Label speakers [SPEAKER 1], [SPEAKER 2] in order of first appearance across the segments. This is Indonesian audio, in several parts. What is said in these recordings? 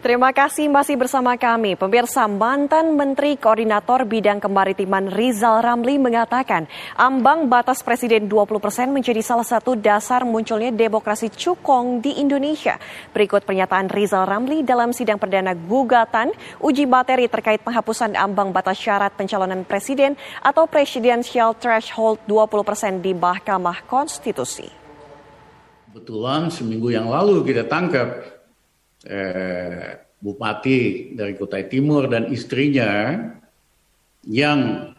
[SPEAKER 1] Terima kasih masih bersama kami. Pemirsa mantan Menteri Koordinator Bidang Kemaritiman Rizal Ramli mengatakan ambang batas Presiden 20 persen menjadi salah satu dasar munculnya demokrasi cukong di Indonesia. Berikut pernyataan Rizal Ramli dalam sidang perdana gugatan uji materi terkait penghapusan ambang batas syarat pencalonan presiden atau presidential threshold 20 persen di Mahkamah Konstitusi.
[SPEAKER 2] Kebetulan seminggu yang lalu kita tangkap eh, bupati dari Kutai Timur dan istrinya yang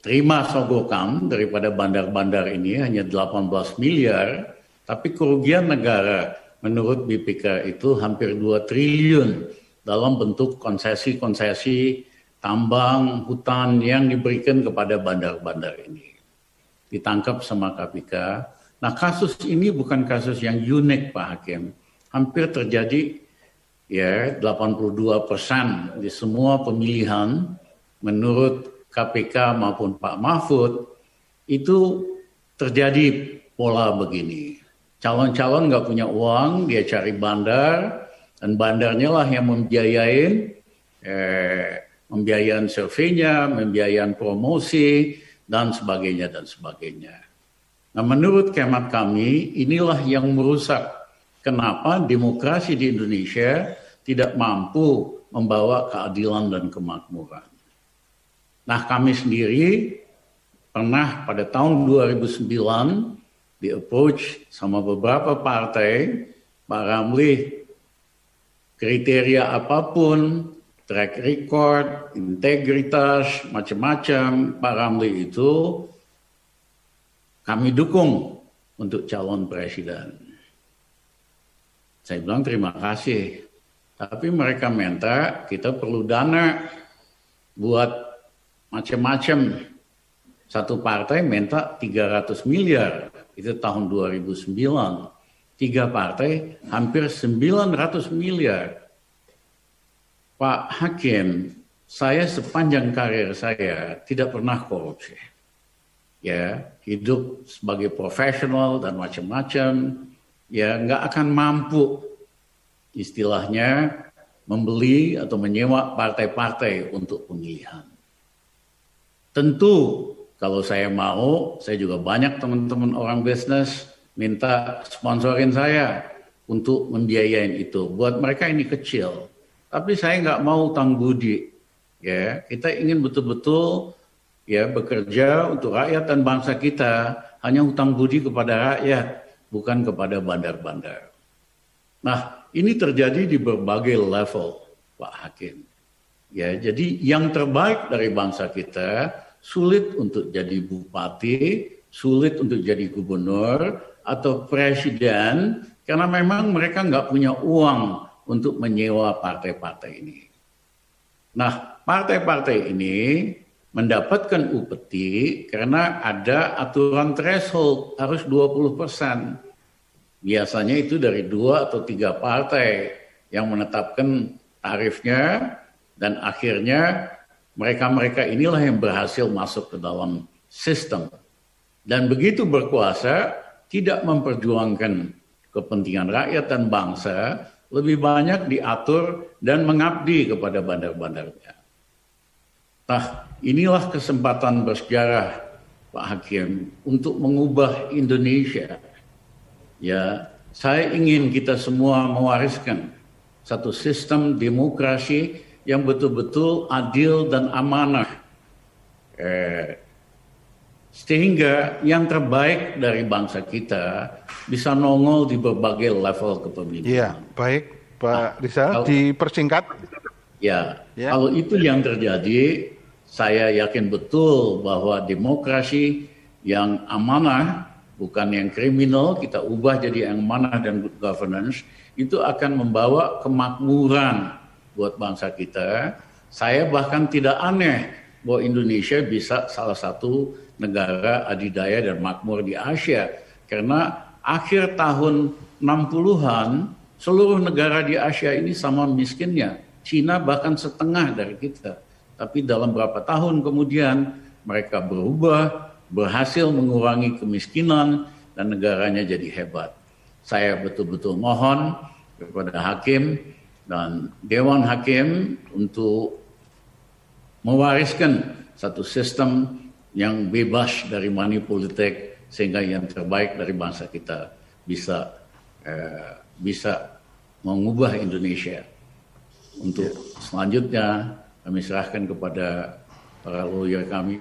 [SPEAKER 2] terima sogokan daripada bandar-bandar ini hanya 18 miliar, tapi kerugian negara menurut BPK itu hampir 2 triliun dalam bentuk konsesi-konsesi tambang hutan yang diberikan kepada bandar-bandar ini. Ditangkap sama KPK. Nah kasus ini bukan kasus yang unik Pak Hakim hampir terjadi ya 82 persen di semua pemilihan menurut KPK maupun Pak Mahfud itu terjadi pola begini. Calon-calon nggak punya uang, dia cari bandar, dan bandarnya lah yang membiayain, eh, membiayain surveinya, membiayain promosi, dan sebagainya, dan sebagainya. Nah menurut kemat kami, inilah yang merusak kenapa demokrasi di Indonesia tidak mampu membawa keadilan dan kemakmuran. Nah kami sendiri pernah pada tahun 2009 di approach sama beberapa partai, Pak Ramli kriteria apa pun, track record, integritas, macam-macam Pak Ramli itu kami dukung untuk calon presiden. Saya bilang terima kasih. Tapi mereka minta kita perlu dana buat macam-macam. Satu partai minta 300 miliar, itu tahun 2009. Tiga partai hampir 900 miliar. Pak Hakim, saya sepanjang karir saya tidak pernah korupsi. Ya, hidup sebagai profesional dan macam-macam ya nggak akan mampu istilahnya membeli atau menyewa partai-partai untuk pemilihan. Tentu kalau saya mau, saya juga banyak teman-teman orang bisnis minta sponsorin saya untuk membiayain itu. Buat mereka ini kecil, tapi saya nggak mau utang budi. Ya, kita ingin betul-betul ya bekerja untuk rakyat dan bangsa kita. Hanya utang budi kepada rakyat bukan kepada bandar-bandar. Nah, ini terjadi di berbagai level, Pak Hakim. Ya, jadi yang terbaik dari bangsa kita sulit untuk jadi bupati, sulit untuk jadi gubernur atau presiden karena memang mereka nggak punya uang untuk menyewa partai-partai ini. Nah, partai-partai ini mendapatkan upeti karena ada aturan threshold harus 20 persen. Biasanya itu dari dua atau tiga partai yang menetapkan tarifnya dan akhirnya mereka-mereka inilah yang berhasil masuk ke dalam sistem. Dan begitu berkuasa tidak memperjuangkan kepentingan rakyat dan bangsa, lebih banyak diatur dan mengabdi kepada bandar-bandarnya. Nah, inilah kesempatan bersejarah Pak Hakim untuk mengubah Indonesia. Ya, saya ingin kita semua mewariskan satu sistem demokrasi yang betul-betul adil dan amanah. Eh, sehingga yang terbaik dari bangsa kita bisa nongol di berbagai level kepemimpinan.
[SPEAKER 3] Iya, baik Pak Rizal, nah, dipersingkat.
[SPEAKER 2] Ya, ya, kalau itu yang terjadi, saya yakin betul bahwa demokrasi yang amanah, bukan yang kriminal, kita ubah jadi yang amanah dan good governance, itu akan membawa kemakmuran buat bangsa kita. Saya bahkan tidak aneh bahwa Indonesia bisa salah satu negara adidaya dan makmur di Asia. Karena akhir tahun 60-an, seluruh negara di Asia ini sama miskinnya. Cina bahkan setengah dari kita tapi dalam beberapa tahun kemudian mereka berubah, berhasil mengurangi kemiskinan dan negaranya jadi hebat. Saya betul-betul mohon kepada hakim dan Dewan Hakim untuk mewariskan satu sistem yang bebas dari money politik sehingga yang terbaik dari bangsa kita bisa uh, bisa mengubah Indonesia. Untuk selanjutnya kami serahkan kepada para lawyer kami.